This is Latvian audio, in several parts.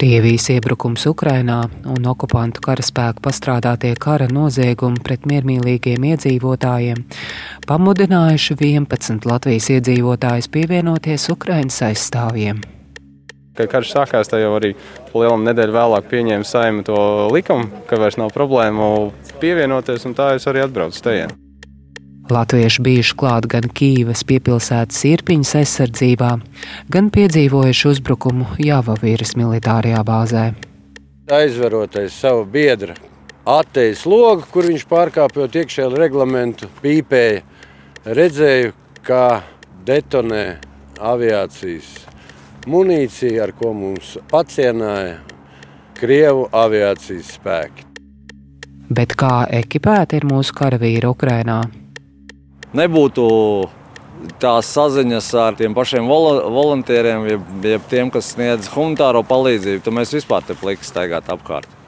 Krievijas iebrukums Ukrainā un okupantu karaspēku pastrādātie kara noziegumi pret miermīlīgiem iedzīvotājiem pamudinājuši 11 Latvijas iedzīvotājus pievienoties Ukrainas aizstāvjiem. Kad karš sākās, tad jau arī lielu nedēļu vēlāk pieņēma saima to likumu, ka vairs nav problēmu pievienoties, un tā es arī atbraucu stejien. Latvieši bijuši klāt gan Kīivas piepilsētas irpiņas aizsardzībā, gan piedzīvojuši uzbrukumu Jāvavīras militārajā bāzē. Aizveroties savu biedru atteicis logu, kur viņš pārkāpjot iekšēju reglamentu, pīpēja. Redzēju, kā detonē aviācijas munīcija, ar ko mums pacienāja Krievu aviācijas spēki. Bet kā ekipēti ir mūsu karavīri Ukrainā? Nebūtu tās saziņas ar tiem pašiem volontieriem, jeb, jeb tiem, kas sniedz humanitāro palīdzību, tad mēs vispār te plakā staigāt apkārt.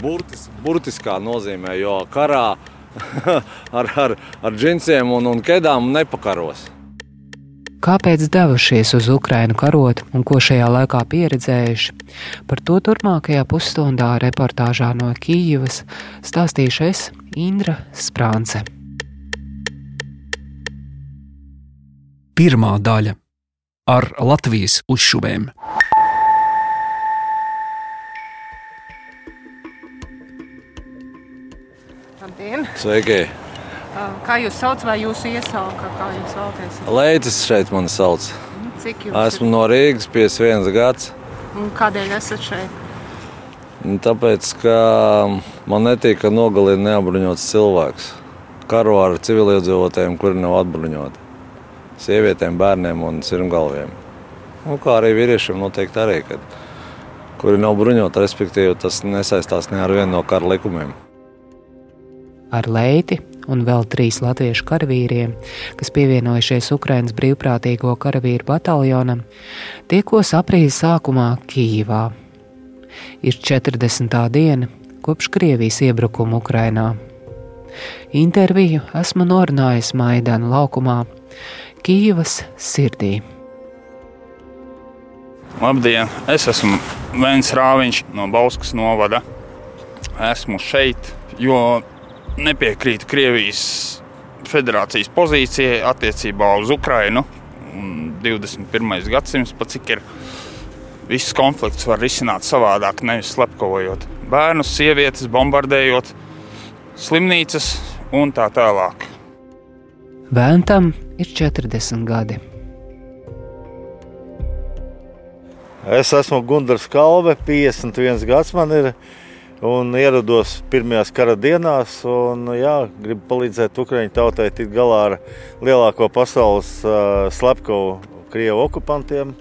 Burtis, burtiskā nozīmē, jo karā ar, ar, ar džinsiem un, un kedām nepakaros. Kāpēc devušies uz Ukrajinu karot un ko šajā laikā pieredzējuši? Par to turpmākajā pusstundā reportāžā no Kīivas stāstīšu es Indra Sprānce. Pirmā daļa ar Latvijas uzšuvēm. Labdien! Sveiki! Kā jūs saucat, vai jūsu iesauka, kā jūs vēlaties? Leitis šeit mani sauc. Cik jūs Esmu ir? no Rīgas, 51 gads. Un kādēļ esat šeit? Tāpēc, ka man netīk, ka nogalina neapbruņots cilvēks. Karo ar civiliedzīvotājiem, kuri nav atbruņoti sievietēm, bērniem un sirmgalviem. Un kā arī vīriešiem noteikti arī, kad, kuri nav bruņoti, respektīvi tas nesaistās ne ar vienu no kara likumiem. Ar Leiti un vēl trīs latviešu karavīriem, kas pievienojušies Ukraiņas brīvprātīgo karavīru bataljonam, tiekos aprīļa sākumā Kīvā. Ir 40. diena kopš Krievijas iebrukuma Ukrainā. Interviju esmu norunājis Maidana laukumā, Kīvas sirdī. Labdien! Es esmu Vēns Rāviņš no Bauskas novada. Esmu šeit, jo nepiekrītu Krievijas federācijas pozīcijai attiecībā uz Ukrajinu. 21. gadsimts, pat cik ir viss konflikts, var risināt savādāk, nevis slepkavojot bērnus, sievietes, bombardējot slimnīcas un tā tālāk. Vēntam ir 40 gadi. Es esmu Gunārs Kalve, 51 gads man ir. Un ierados pirmajās kara dienās, un jā, gribu palīdzēt Ukraiņu tautai tikt galā ar lielāko pasaules uh, slepkavu Krievu okupantiem.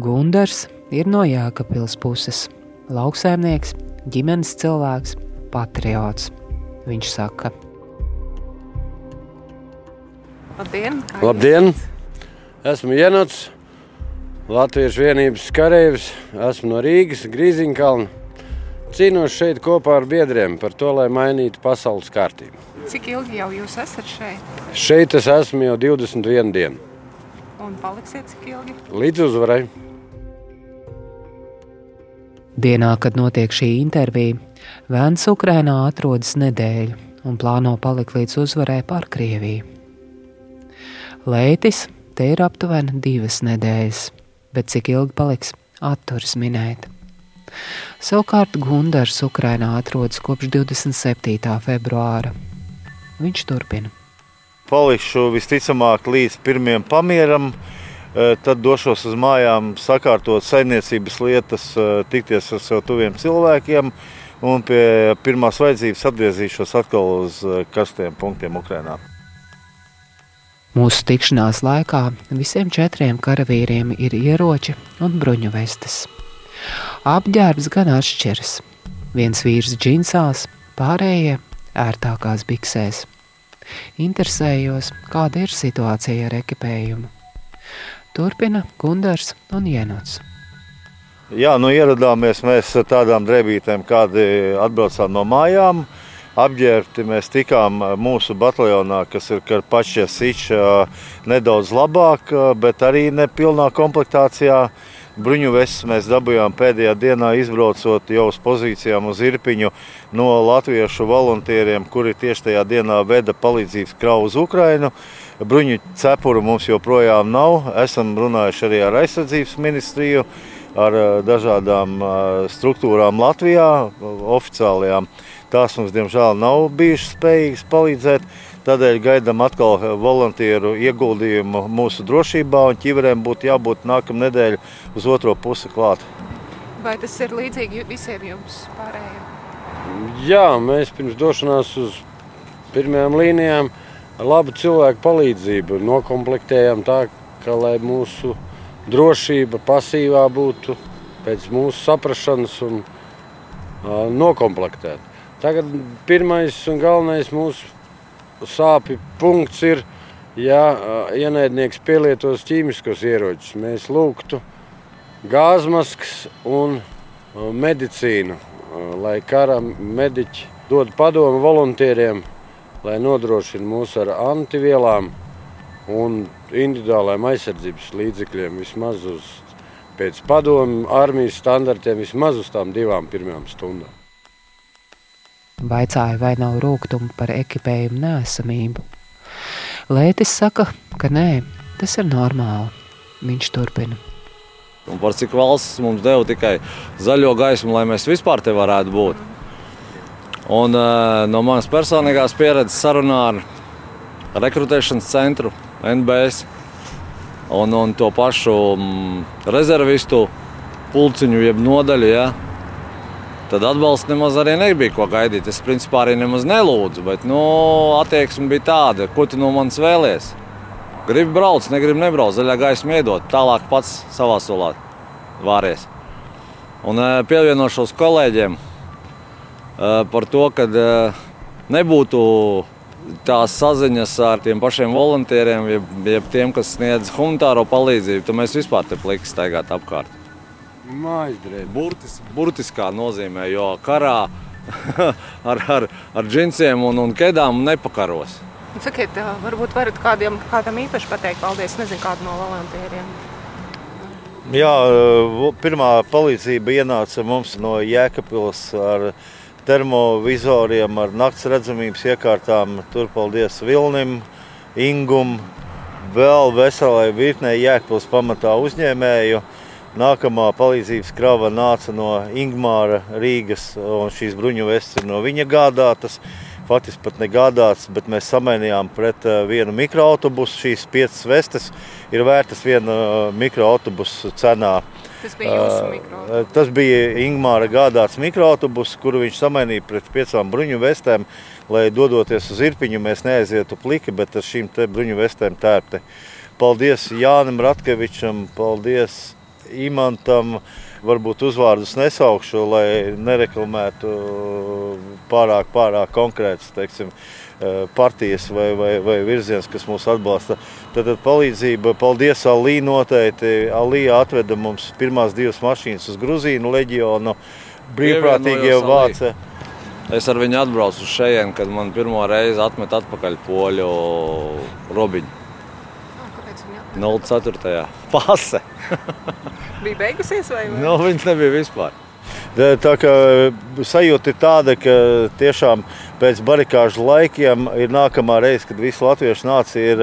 Gunārs ir no Jēkabils puses. Lauksaimnieks, ģimenes cilvēks, patriots. Viņš saka, Labdien! Labdien! Esmu Jenots, Latvijas vienības kareivis. Esmu no Rīgas, Grīziņkalna. Cīnos šeit kopā ar biedriem par to, lai mainītu pasaules kārtību. Cik ilgi jau jūs esat šeit? Šeit es esmu jau 21 dienu. Un paliksiet cik ilgi? Līdz uzvarai! Dienā, kad notiek šī intervija, Vēns Ukrainā atrodas nedēļu un plāno palikt līdz uzvarai pār Krieviju. Leitis te ir aptuveni divas nedēļas, bet cik ilgi paliks, atturas minēt. Savukārt Gundars Ukrainā atrodas kopš 27. februāra. Viņš turpina. Palikšu visticamāk līdz pirmiem pamieram, tad došos uz mājām, sakārtot saimniecības lietas, tikties ar sev tuviem cilvēkiem un pie pirmās vajadzības atgriezīšos atkal uz karstiem punktiem Ukrajinā. Mūsu tikšanās laikā visiem četriem karavīriem ir ieroči un bruņu vestes. Apģērbs gan atšķiras. Viens vīrs džinsās, pārējie ērtākās biksēs. Interesējos, kāda ir situācija ar ekipējumu. Turpina Gundars un Jenots. Jā, nu ieradāmies mēs tādām drēbītēm, kādi atbraucām no mājām. Apģērbti mēs tikām mūsu bataljonā, kas ir Karpačs, nedaudz labāk, bet arī nepilnā komplektācijā. Bruņu vestes mēs dabūjām pēdējā dienā, izbraucot jau uz pozīcijām uz Irpiņu no latviešu volontieriem, kuri tieši tajā dienā veda palīdzības kravu uz Ukrajinu. Bruņu cepuru mums joprojām nav. Esam runājuši arī ar aizsardzības ministriju, ar dažādām struktūrām Latvijā, oficiālajām. Tās mums, diemžēl, nav bijušas spējīgas palīdzēt. Tādēļ gaidām atkal volantieru ieguldījumu mūsu drošībā, un ķiverēm būtu jābūt nākamā nedēļa uz otro pusi klāt. Vai tas ir līdzīgi visiem jums pārējiem? Jā, mēs pirms došanās uz pirmajām līnijām ar labu cilvēku palīdzību nokomplektējam tā, ka lai mūsu drošība pasīvā būtu pēc mūsu saprašanas un uh, nokomplektēta. Tagad pirmais un galvenais mūsu sāpju punkts ir, ja ienaidnieks pielietos ķīmiskos ieročus. Mēs lūgtu gāzmaskas un medicīnu, lai kara mediķi dod padomu volontieriem, lai nodrošina mūs ar antivielām un individuālajiem aizsardzības līdzekļiem vismaz uz pēc padomu armijas standartiem vismaz uz tām divām pirmajām stundām. Vaicāja, vai nav rūkumu par ekipējumu nesamību. Lētis saka, ka nē, tas ir normāli. Viņš turpina. Un par cik valsts mums deva tikai zaļo gaismu, lai mēs vispār te varētu būt. Un, uh, no manas personīgās pieredzes sarunā ar rekrutēšanas centru, NBS un, un to pašu mm, rezervistu pulciņu, jeb nodaļu. Ja, tad atbalsts nemaz arī nebija ko gaidīt. Es principā arī nemaz nelūdzu, bet nu, attieksme bija tāda, ko tu no manis vēlies. Gribu braukt, negribu nebraukt, zaļā gaisma iedot, tālāk pats savā solā vāries. Un eh, pievienošos kolēģiem eh, par to, ka eh, nebūtu tās saziņas ar tiem pašiem volontieriem, jeb, jeb tiem, kas sniedz humanitāro palīdzību, tad mēs vispār te pliki staigāt apkārt. Mājdrēbi. Burtis, burtiskā nozīmē, jo karā ar, ar, ar džinsiem un, un kedām nepakaros. Sakiet, varbūt varat kādiem, kādam īpaši pateikt paldies, nezinu, kādu no volontieriem. Jā, pirmā palīdzība ienāca mums no Jēkabils ar termovizoriem, ar nakts redzamības iekārtām. Tur paldies Vilnim, Ingum, vēl veselai virknei Jēkabils pamatā uzņēmēju. Nākamā palīdzības krava nāca no Ingūna Rīgas, un šīs bruņu vestes ir no viņa gādātas. Faktiski pat negādāts, bet mēs samainījām pret eh, vienu mikroautobusu. Šīs piecas vestes ir vērtas viena eh, mikroautobusu cenā. Tas bija jūsu eh, mikroautobus. Tas bija Ingūna gādāts mikroautobus, kuru viņš samainīja pret piecām bruņu vestēm, lai dodoties uz Irpiņu, mēs neaizietu pliki, bet ar šīm bruņu vestēm tērpti. Paldies Jānim Ratkevičam, paldies imantam. Varbūt uzvārdus nesaukšu, lai nereklamētu pārāk, pārāk konkrētas teiksim, partijas vai, vai, vai virziens, kas mūs atbalsta. Tad, tad palīdzība, paldies Alī noteikti. Alī atveda mums pirmās divas mašīnas uz Gruzīnu leģionu. Brīvprātīgie vāci. Es ar viņu atbraucu uz šejienu, kad man pirmo reizi atmet atpakaļ poļu robiņu. 04. pase. bija beigusies vai ne? Nu, viņas nebija vispār. Tā kā sajūta ir tāda, ka tiešām pēc barikāžu laikiem ir nākamā reize, kad visa latviešu nācija ir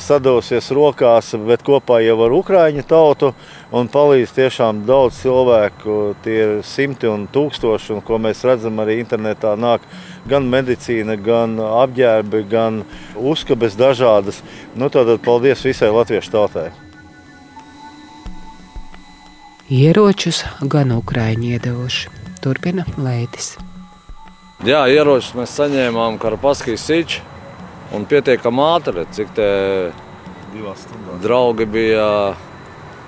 sadūrusies rokās, bet kopā jau ar Ukrāņu tautu un palīdz tiešām daudz cilvēku. Tie ir simti un tūkstoši, un ko mēs redzam arī internetā, nāk gan medicīna, gan apģērbi, gan uzkabes dažādas. Nu, tad paldies visai latviešu tautai! Ieročus gan Ukrāņi iedevuši. Turpina Lētis. Jā, ieročus mēs saņēmām Karapaskijas siču un pietiekami ātri, cik te draugi bija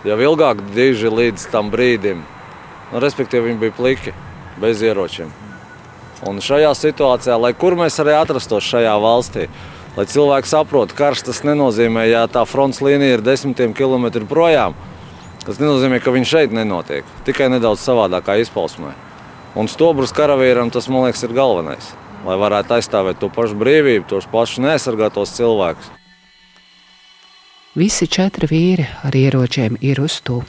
jau ilgāk diži līdz tam brīdim. Nu, respektīvi, viņi bija pliki, bez ieročiem. Un šajā situācijā, lai kur mēs arī atrastos šajā valstī, lai cilvēki saprotu, ka karš tas nenozīmē, ja tā fronts līnija ir desmitiem kilometru projām Tas nenozīmē, ka viņš šeit nenotiek. Tikai nedaudz savādākā izpausmē. Un stobrus karavīram tas, man liekas, ir galvenais. Lai varētu aizstāvēt to pašu brīvību, tos pašus neaizsargātos cilvēkus. Visi četri vīri ar ieročiem ir uz to.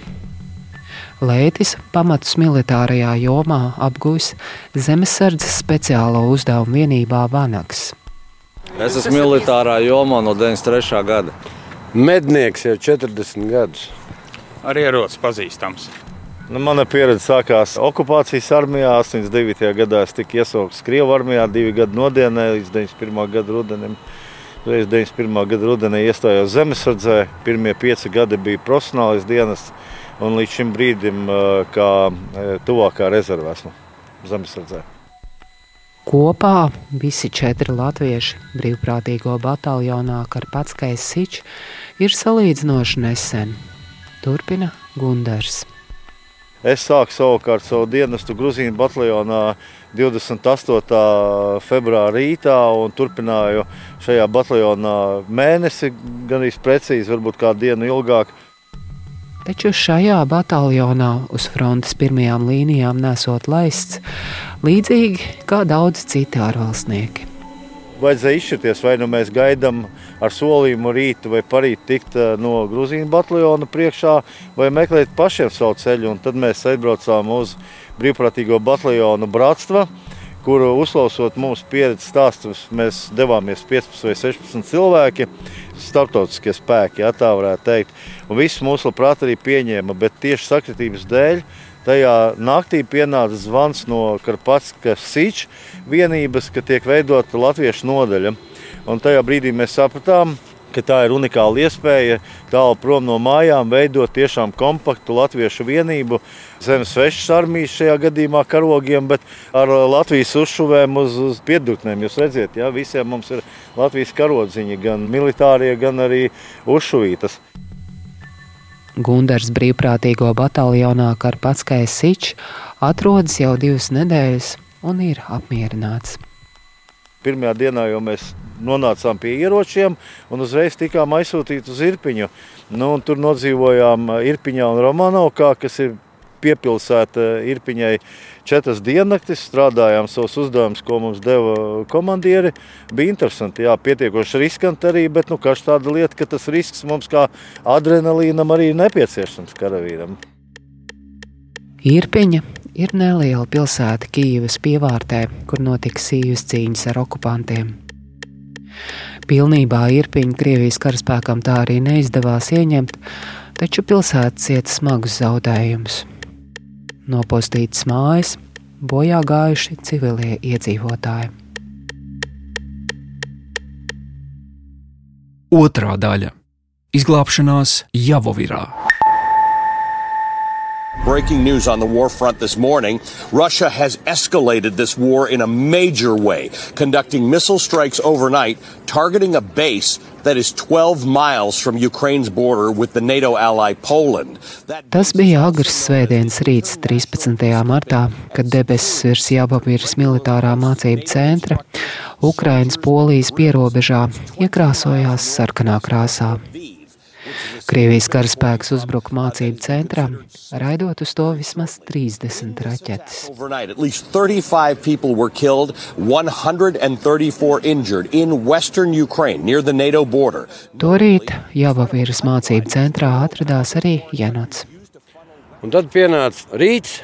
Lētis pamatus militārajā jomā apgūs zemesardzes speciālo uzdevumu vienībā Vanaks. Es esmu militārā jomā no 93. gada. Mednieks jau 40 gadus. Ar ieroci pazīstams. Nu, mana pieredze sākās okupācijas armijā. 89. gadā es tiku iesaukts Krievijas armijā, divi gadi nodienē līdz 91. gada rudenim. Reiz 91. gada rudenī iestājos zemesardzē. Pirmie pieci gadi bija profesionālais dienas, un līdz šim brīdim, kā tuvākā rezervē, esmu zemesardzē. Kopā visi četri latvieši brīvprātīgo bataljonā Karpatskais Sičs ir salīdzinoši nesen. Turpina Gundars. Es sāku savukārt savu dienestu Grūzīnu bataljonā 28. februāra rītā un turpināju šajā bataljonā mēnesi, gan arī precīzi, varbūt kādu dienu ilgāk. Taču šajā bataljonā uz frontes pirmajām līnijām nesot laists, līdzīgi kā daudz citi ārvalstnieki. Vajadzēja izšķirties, vai nu mēs gaidām ar solījumu rītu vai parīt tikt no Grūzīnas bataljona priekšā, vai meklēt pašiem savu ceļu. Un tad mēs aizbraucām uz brīvprātīgo bataljonu Bratstva, kuru uzklausot mūsu pieredzes stāstus, mēs devāmies 15 vai 16 cilvēki, starptautiskie spēki, ja tā varētu teikt. Un viss mūsu labprāt arī pieņēma, bet tieši sakritības dēļ tajā naktī pienāca zvans no Karpatskas Sīča vienības, ka tiek veidota latviešu nodaļa. Un tajā brīdī mēs sapratām, ka tā ir unikāla iespēja tālu prom no mājām veidot tiešām kompaktu latviešu vienību. Zemes svešas armijas šajā gadījumā karogiem, bet ar Latvijas uzšuvēm uz, uz piedurknēm. Jūs redzat, ja visiem mums ir Latvijas karodziņi, gan militārie, gan arī uzšuvītas. Gundars brīvprātīgo bataljonā Karpatskais Sičs atrodas jau divas nedēļas un ir apmierināts. Pirmajā dienā jau mēs nonācām pie ieročiem un uzreiz tikām aizsūtīti uz Irpiņu. Nu, tur nodzīvojām Irpiņā un Romanovkā, kas ir piepilsēta Irpiņai četras diennaktis, strādājām savus uzdevumus, ko mums deva komandieri. Bija interesanti, jā, pietiekoši riskanti arī, bet nu, tāda lieta, ka tas risks mums kā adrenalīnam arī nepieciešams karavīram. Irpiņa ir neliela pilsēta Kīivas pievārtē, kur notika sīvas cīņas ar okupantiem. Pilnībā Irpiņu Krievijas karaspēkam tā arī neizdevās ieņemt, taču pilsēta cieta smagus zaudējumus. Nopostītas mājas, bojā gājuši civilie iedzīvotāji. Otra daļa - izglābšanās Javovirā. Breaking news on the war front this morning Russia has escalated this war in a major way, conducting missile strikes overnight, targeting a base that is 12 miles from Ukraine's border with the NATO ally Poland. Tas bija agrs svētdienas rīts 13. martā, kad debesis virs Jābavīras militārā mācību centra Ukrainas polijas pierobežā iekrāsojās sarkanā krāsā. Krievijas karaspēks uzbruka mācību centram, raidot uz to vismaz 30 raķetes. Overnight, at least 35 people were killed, 134 injured in western Ukraine near the NATO border. Torīt Jābavīras mācību centrā atradās arī Janots. Un tad pienāca rīts,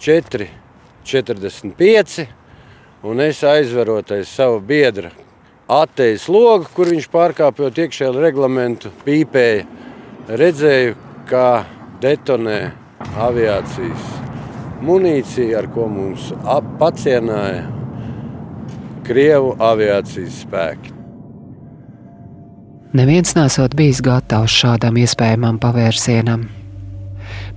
4, 45, un es aizveroties savu biedru attejas logu, kur viņš pārkāpjot iekšēju reglamentu, pīpēja. Redzēju, kā detonē aviācijas munīcija, ar ko mums pacienāja Krievu aviācijas spēki. Neviens nesot bijis gatavs šādam iespējamam pavērsienam.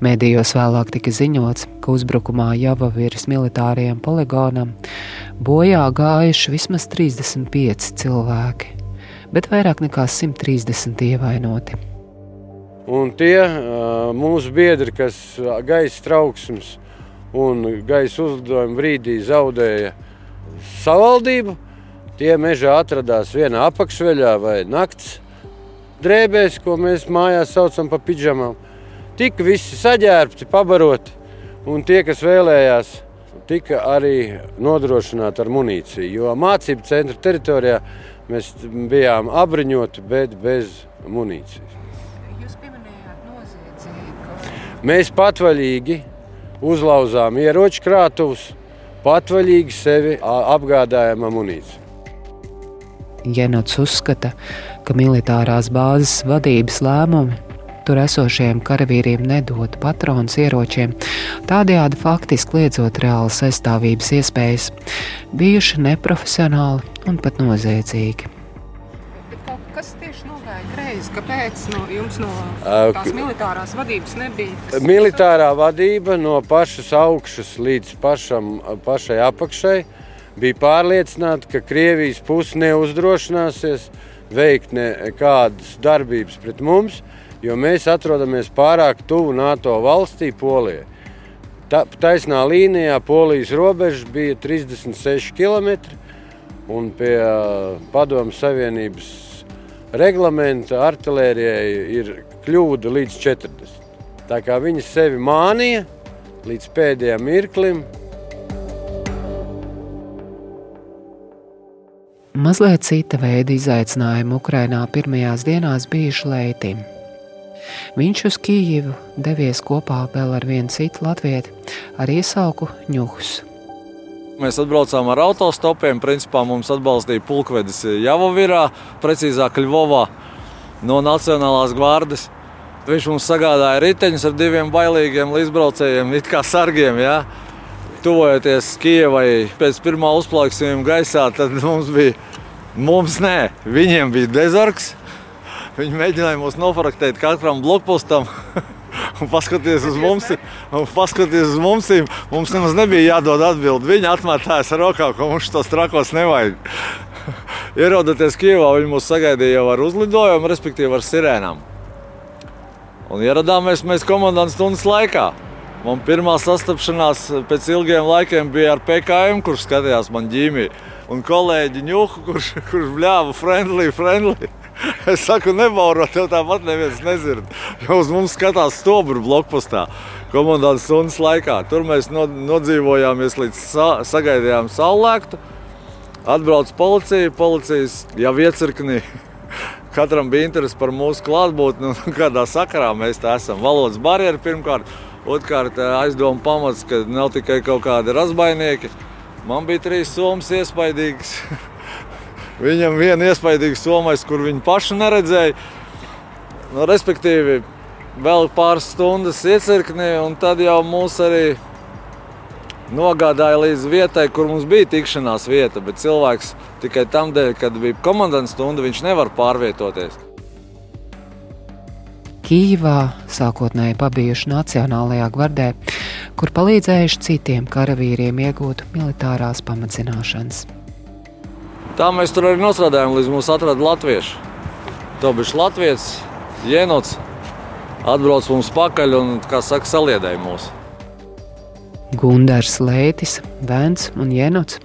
Mēdījos vēlāk tika ziņots, ka uzbrukumā Javaviras militārajam poligonam bojā gājuši vismaz 35 cilvēki, bet vairāk nekā 130 ievainoti. Un tie mūsu biedri, kas gaisa trauksmes un gaisa uzdevuma brīdī zaudēja savaldību, tie mežā atradās vienā apakšveļā vai nakts drēbēs, ko mēs mājās saucam par pidžamām tika visi saģērbti, pabaroti, un tie, kas vēlējās, tika arī nodrošināti ar munīciju. Jo mācību centra teritorijā mēs bijām apbruņoti, bet bez munīcijas. Jūs pieminējāt noziedzību. Mēs patvaļīgi uzlauzām ieroču krātuvus, patvaļīgi sevi apgādājam amunīciju. Jenots uzskata, ka militārās bāzes vadības lēmumi tur esošajiem karavīriem nedod patronus ieročiem, tādējādi faktiski liedzot reālas aizstāvības iespējas, bijuši neprofesionāli un pat noziedzīgi. Kas tieši nogāja greizi? Kāpēc no jums no tās militārās vadības nebija? Kas... Militārā vadība no pašas augšas līdz pašam, pašai apakšai bija pārliecināta, ka Krievijas puse neuzdrošināsies veikt nekādas darbības pret mums, jo mēs atrodamies pārāk tuvu NATO valstī, Polijai. Ta, taisnā līnijā Polijas robeža bija 36 km, un pie uh, Padomu Savienības reglamenta artērijai ir kļūda līdz 40. Tā kā viņi sevi mānīja līdz pēdējiem mirklim. Mazliet cita veida izaicinājumi Ukrainā pirmajās dienās bijuši Leitim. Viņš uz Kijivu devies kopā vēl ar vienu citu latvieti ar iesauku Ņuhus. Mēs atbraucām ar autostopiem. Principā mums atbalstīja pulkvedis Javovirā, precīzāk Ļuvovā no Nacionālās gvardes. Viņš mums sagādāja riteņus ar diviem bailīgiem līdzbraucējiem, it kā sargiem. Ja? Tuvojoties Kijavai pēc pirmā uzplauksmējuma gaisā, tad mums bija, mums nē, viņiem bija dezorgs. Viņi mēģināja mūs nofraktēt katram blokpostam. un paskaties uz mums, un paskaties uz mums, mums nemaz nebija jādod atbildi. Viņi atmetājas ar rokām, ka mums tos trakos nevajag. Ierodoties Kijavā, viņi mūs sagaidīja jau ar uzlidojumu, respektīvi ar sirēnām. Un ieradāmies mēs komandas stundas laikā. Man pirmā sastapšanās pēc ilgiem laikiem bija ar PKM, kurš skatījās man ģīmiju. Un kolēģi ņūku, kurš, kurš bļāva friendly, friendly. Es saku, nebauro, tev tāpat neviens nezina. Jo uz mums skatās stobru blokpostā komandas stundas laikā. Tur mēs nodzīvojāmies līdz sa sagaidījām saulēktu. Atbrauc policija, policijas jau iecirknī. Katram bija interesi par mūsu klātbūtni, nu, kādā sakarā mēs tā esam. Valodas barjeri pirmkārt, otrkārt aizdomu pamats, ka nav tikai kaut kādi razbainieki. Man bija trīs somas iespaidīgas. Viņam viena iespaidīga somais, kur viņi paši neredzēja. Nu, respektīvi, vēl pāris stundas iecirknī, un tad jau mūs arī nogādāja līdz vietai, kur mums bija tikšanās vieta. Bet cilvēks tikai tam dēļ, kad bija komandas stunda, viņš nevar pārvietoties. Kīvā sākotnēji pabijuši Nacionālajā gvardē, kur palīdzējuši citiem karavīriem iegūt militārās pamatzināšanas. Tā mēs tur arī strādājām, līdz mums atrada latvieši. To bija Latvijas jēnots, atbrauc mums pakaļ un, kā saka, saliedēja mūs. Gunārs Lētis, Bērns un Jēnots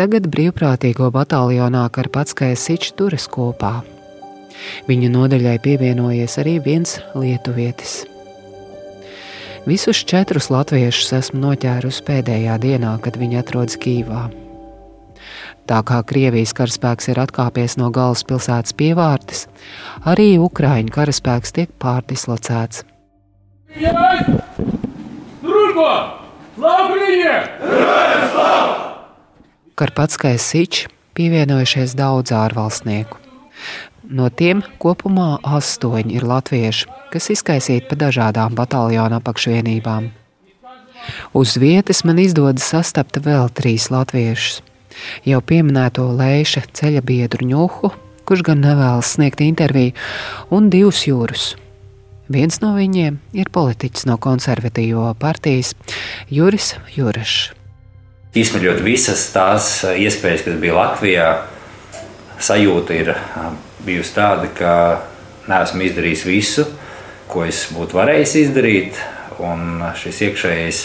tagad brīvprātīgo bataljonā Karpatskais Sičs turas kopā. Viņu nodaļai pievienojies arī viens lietuvietis. Visus četrus latviešus esmu noķērusi pēdējā dienā, kad viņi atrodas Kīvā. Tā kā Krievijas karaspēks ir atkāpies no galvaspilsētas pievārtes, arī Ukraiņu karaspēks tiek pārdislocēts. Karpatskais Sičs pievienojušies daudz ārvalstnieku. No tiem kopumā astoņi ir latvieši, kas izkaisīti pa dažādām bataljona apakšvienībām. Uz vietas man izdodas sastapt vēl trīs latviešus jau pieminēto Leiša ceļa biedru Ņuhu, kurš gan nevēlas sniegt interviju, un divus jūrus. Viens no viņiem ir politiķis no konservatīvo partijas Juris Jurašs. Izsmeļot visas tās iespējas, kas bija Latvijā, sajūta ir bijusi tāda, ka neesmu izdarījis visu, ko es būtu varējis izdarīt. Un šis iekšējais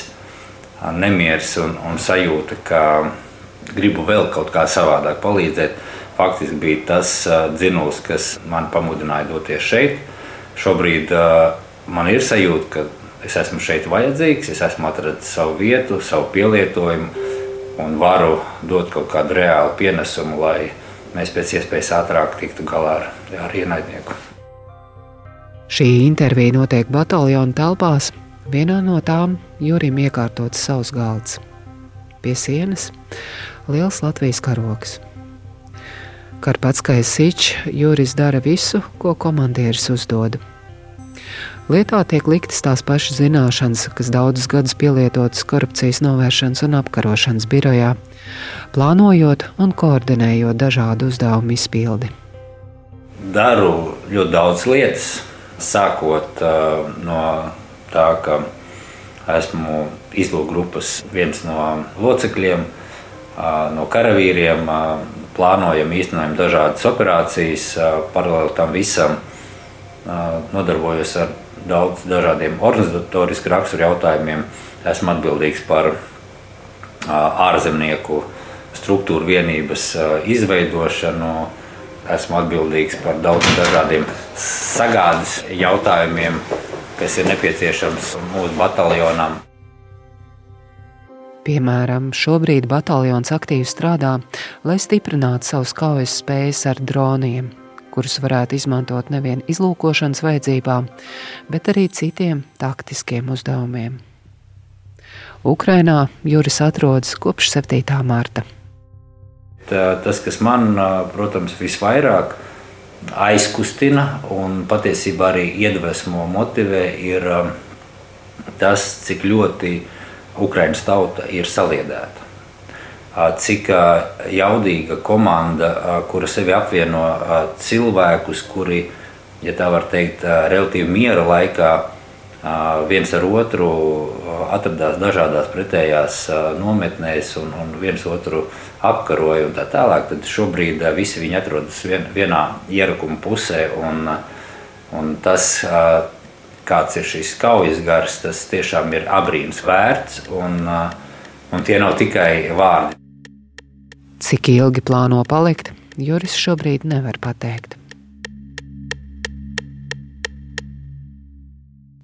nemieris un, un sajūta, ka gribu vēl kaut kā savādāk palīdzēt. Faktiski bija tas dzinulis, kas man pamudināja doties šeit. Šobrīd man ir sajūta, ka es esmu šeit vajadzīgs, es esmu atradzis savu vietu, savu pielietojumu un varu dot kaut kādu reālu pienesumu, lai mēs pēc iespējas ātrāk tiktu galā ar, ar ienaidnieku. Šī intervija notiek bataljona telpās, Vienā no tām Jurim iekārtots savs galds. Pie sienas liels Latvijas karoks. Karpatskais sičs Juris dara visu, ko komandieris uzdod. Lietā tiek liktas tās pašas zināšanas, kas daudzus gadus pielietotas korupcijas novēršanas un apkarošanas birojā, plānojot un koordinējot dažādu uzdevumu izpildi. Daru ļoti daudz lietas, sākot uh, no tā, ka esmu izlūkgrupas viens no locekļiem, no karavīriem. Plānojam, īstenojam dažādas operācijas, paralēli tam visam nodarbojos ar daudz dažādiem organizatorisku raksturu jautājumiem. Esmu atbildīgs par ārzemnieku struktūru vienības izveidošanu. Esmu atbildīgs par daudziem dažādiem sagādes jautājumiem, kas ir nepieciešams mūsu bataljonam. Piemēram, šobrīd bataljons aktīvi strādā, lai stiprinātu savus kaujas spējas ar droniem, kurus varētu izmantot nevien izlūkošanas vajadzībām, bet arī citiem taktiskiem uzdevumiem. Ukrainā Juris atrodas kopš 7. marta. Tā, tas, kas man, protams, visvairāk aizkustina un patiesībā arī iedvesmo, motivē, ir tas, cik ļoti Ukraiņas tauta ir saliedēta cik jaudīga komanda, kura sevi apvieno cilvēkus, kuri, ja tā var teikt, relatīvi miera laikā viens ar otru atradās dažādās pretējās nometnēs un, un viens otru apkaroja un tā tālāk, tad šobrīd visi viņi atrodas vien, vienā ierakuma pusē. Un, un tas, kāds ir šis kaujas gars, tas tiešām ir abrīns vērts. Un, un tie nav tikai vārdi. Cik ilgi plāno palikt, Juris šobrīd nevar pateikt.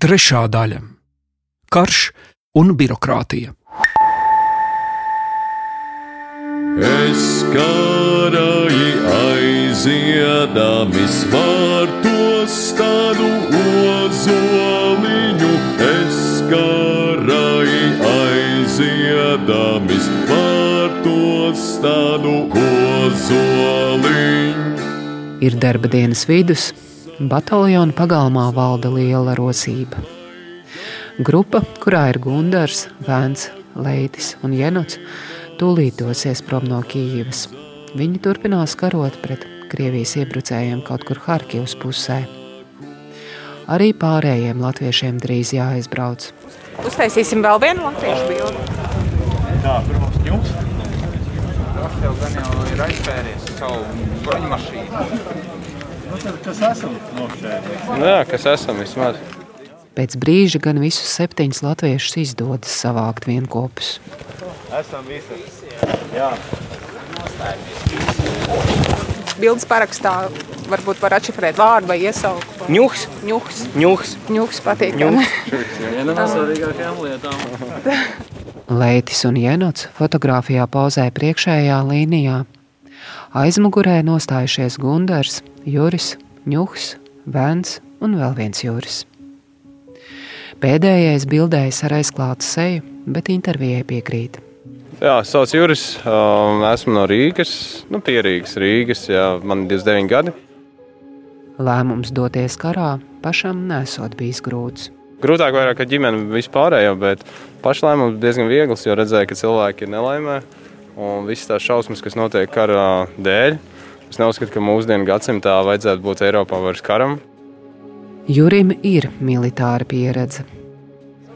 Trešā daļa - karš un birokrātija. Es karāji aiziedami svārtos tādu ozoliņu, tādu ozoliņu. Ir darba dienas vidus, bataljona pagalmā valda liela rosība. Grupa, kurā ir Gundars, Vēns, Leitis un Jenots, tūlīt dosies prom no Kīivas. Viņi turpinās karot pret Krievijas iebrucējiem kaut kur Harkivas pusē. Arī pārējiem latviešiem drīz jāaizbrauc. Uztaisīsim vēl vienu latviešu bildi. Tā, pirmos jums tev gan jau ir aizpēries savu bruņu mašīnu. Nu, tad, kas esam nokšēries? Nu, jā, kas esam vismaz. Pēc brīža gan visus septiņus latviešus izdodas savākt vienopus. Esam visi. Jā. Bildes parakstā varbūt var atšifrēt vārdu vai iesaukt. Ņuks. Ņuks. Ņuks. Ņuks patīk. Viena no svarīgākajām lietām. Leitis un Jenots fotografijā pozē priekšējā līnijā. Aizmugurē nostājušies Gundars, Juris, Ņuhs, Vēns un vēl viens Juris. Pēdējais bildējas ar aizklātu seju, bet intervijai piekrīt. Jā, sauc Juris, um, esmu no Rīgas, nu, pierīgas Rīgas, jā, man ir 29 gadi. Lēmums doties karā pašam nesot bijis grūts. Grūtāk vairāk ar ģimeni vispārējo, bet pašlēmums diezgan viegls, jo redzēju, ka cilvēki ir nelaimē. Un visas tās šausmas, kas notiek kara dēļ, es neuzskatu, ka mūsdienu gadsimtā vajadzētu būt Eiropā vairs karam. Jurim ir militāra pieredze.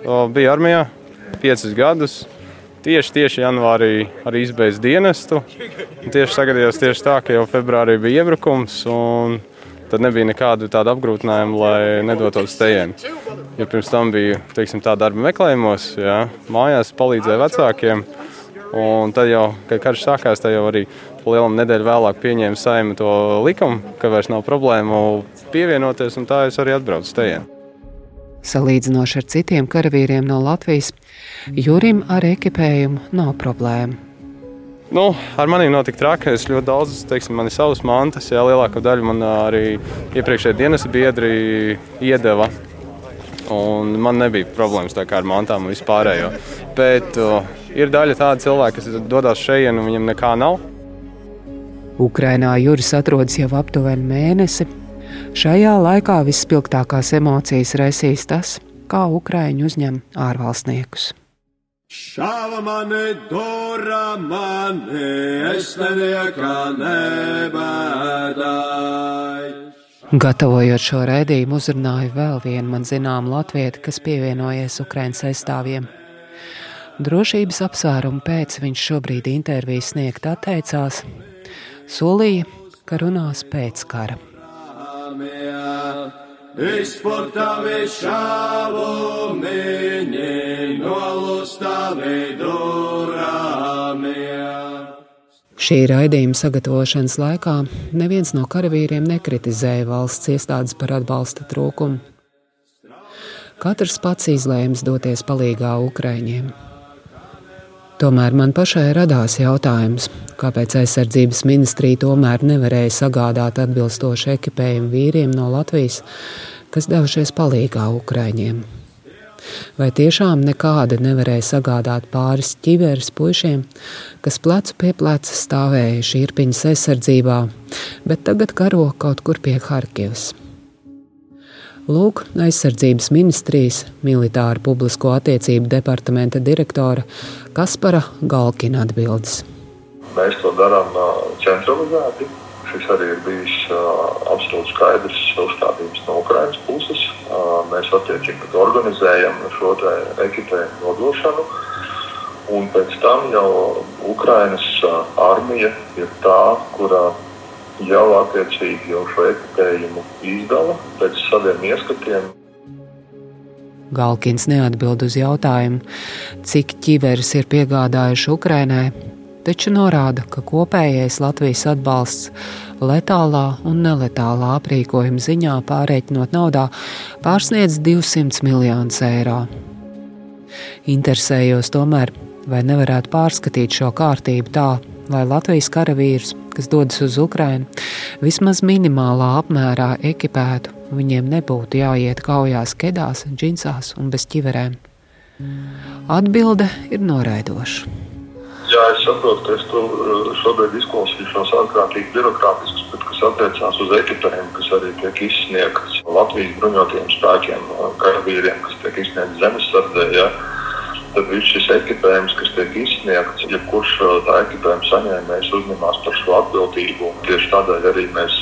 O, bija armijā piecus gadus. Tieši, tieši janvārī arī izbeidzu dienestu. Tieši sagadījās tieši tā, ka jau februārī bija iebrukums. Un tad nebija nekādu tādu apgrūtinājumu, lai nedotos tejienu. Ja pirms tam bija teiksim, tā darba meklējumos, jā, mājās palīdzēja vecākiem. Un tad jau, kad karš sākās, tad jau arī lielam nedēļu vēlāk pieņēma saima to likumu, ka vairs nav problēmu pievienoties, un tā es arī atbraucu tejienu. Salīdzinoši ar citiem karavīriem no Latvijas, Jurim ar ekipējumu nav problēmu. Nu, ar maniem notika traki. Es ļoti daudz, teiksim, man ir savas mantas. Jā, lielāko daļu man arī iepriekšējie dienas biedri iedeva. Un man nebija problēmas ar mantām un vispārējo. Bet uh, ir daļa tāda cilvēka, kas dodas šeit, un viņam nekā nav. Ukrainā Juris atrodas jau aptuveni mēnesi. Šajā laikā visspilgtākās emocijas raisīs tas, kā Ukrāņi uzņem ārvalstniekus. Šāva mani, dora mani, es neniekā nebēdāju. Gatavojot šo raidījumu, uzrunāju vēl vienu man zināmu latvieti, kas pievienojies Ukraiņas aizstāvjiem. Drošības apsvērumu pēc viņš šobrīd interviju sniegt atteicās, solīja, ka runās pēc kara. Izportavi šāvu miņi, nolustavi durāmie. Šī raidījuma sagatavošanas laikā neviens no karavīriem nekritizēja valsts iestādes par atbalsta trūkumu. Katrs pats izlēma doties palīdzīgā Ukraiņiem. Tomēr man pašai radās jautājums, kāpēc aizsardzības ministrija tomēr nevarēja sagādāt atbilstošu ekipējumu vīriem no Latvijas, kas devušies palīdzīgā Ukraiņiem. Vai tiešām nekāda nevarēja sagādāt pāris ķiveres puišiem, kas plecu pie pleca stāvējuši īrpiņas aizsardzībā, bet tagad karo kaut kur pie Harkivas? Lūk, aizsardzības ministrijas militāra publisko attiecību departamenta direktora Kaspara Galkina atbildes. Mēs to darām centralizēti. Šis arī ir bijis absolūti skaidrs uzstādījums no Ukraiņas puses. Mēs attiecīgi organizējam šo ekipējumu nodošanu. Un pēc tam jau Ukraiņas armija ir tā, kurā jau attiecīgi jau šo ekipējumu izdala pēc saviem ieskatiem. Galkins neatbild uz jautājumu, cik ķiveres ir piegādājuši Ukrainai, taču norāda, ka kopējais Latvijas atbalsts letālā un neletālā aprīkojuma ziņā pārreikinot naudā pārsniedz 200 miljonus eiro. Interesējos tomēr, vai nevarētu pārskatīt šo kārtību tā, lai Latvijas karavīrus, kas dodas uz Ukrajinu, vismaz minimālā apmērā ekipētu, viņiem nebūtu jāiet kaujās kedās, džinsās un bez ķiverēm. Atbilde ir noraidoša. Jā, es saprotu, ka es to eh, šobrīd izklausīšos ārkārtīgi birokrātisks, bet kas attiecās uz ekipējumu, kas arī tiek izsniegts Latvijas bruņotajiem spēkiem, karavīriem, kas tiek izsniegts zemesardzē. Ja, tad viss šis ekipējums, kas tiek izsniegts, jebkurš ja tā ekipējuma saņēmējs uzņemās par šo atbildību. Tieši tādēļ arī mēs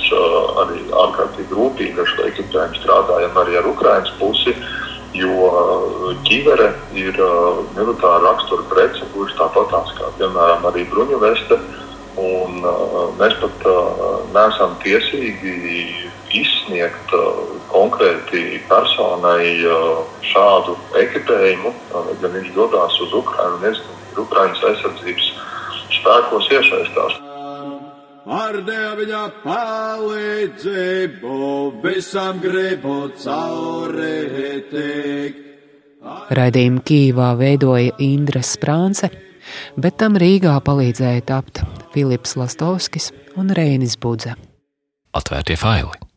arī ārkārtīgi rūpīgi ar šo ekipējumu strādājam arī ar Ukraiņas pusi. Jo ķivere ir militāra rakstura prece, kurš tāpatās kā piemēram arī bruņu veste. Un, mēs pat neesam tiesīgi izsniegt konkrēti personai šādu ekipējumu, ja viņš dodas uz Ukrajinu un ir Ukraiņas aizsardzības spēkos iesaistās. Ar Dieva palīdzību visam gribu cauri tikt. Raidījumu Kīvā veidoja Indra Sprānce, bet tam Rīgā palīdzēja tapt Filips Lastovskis un Reinis Budze. Atvērtie faili!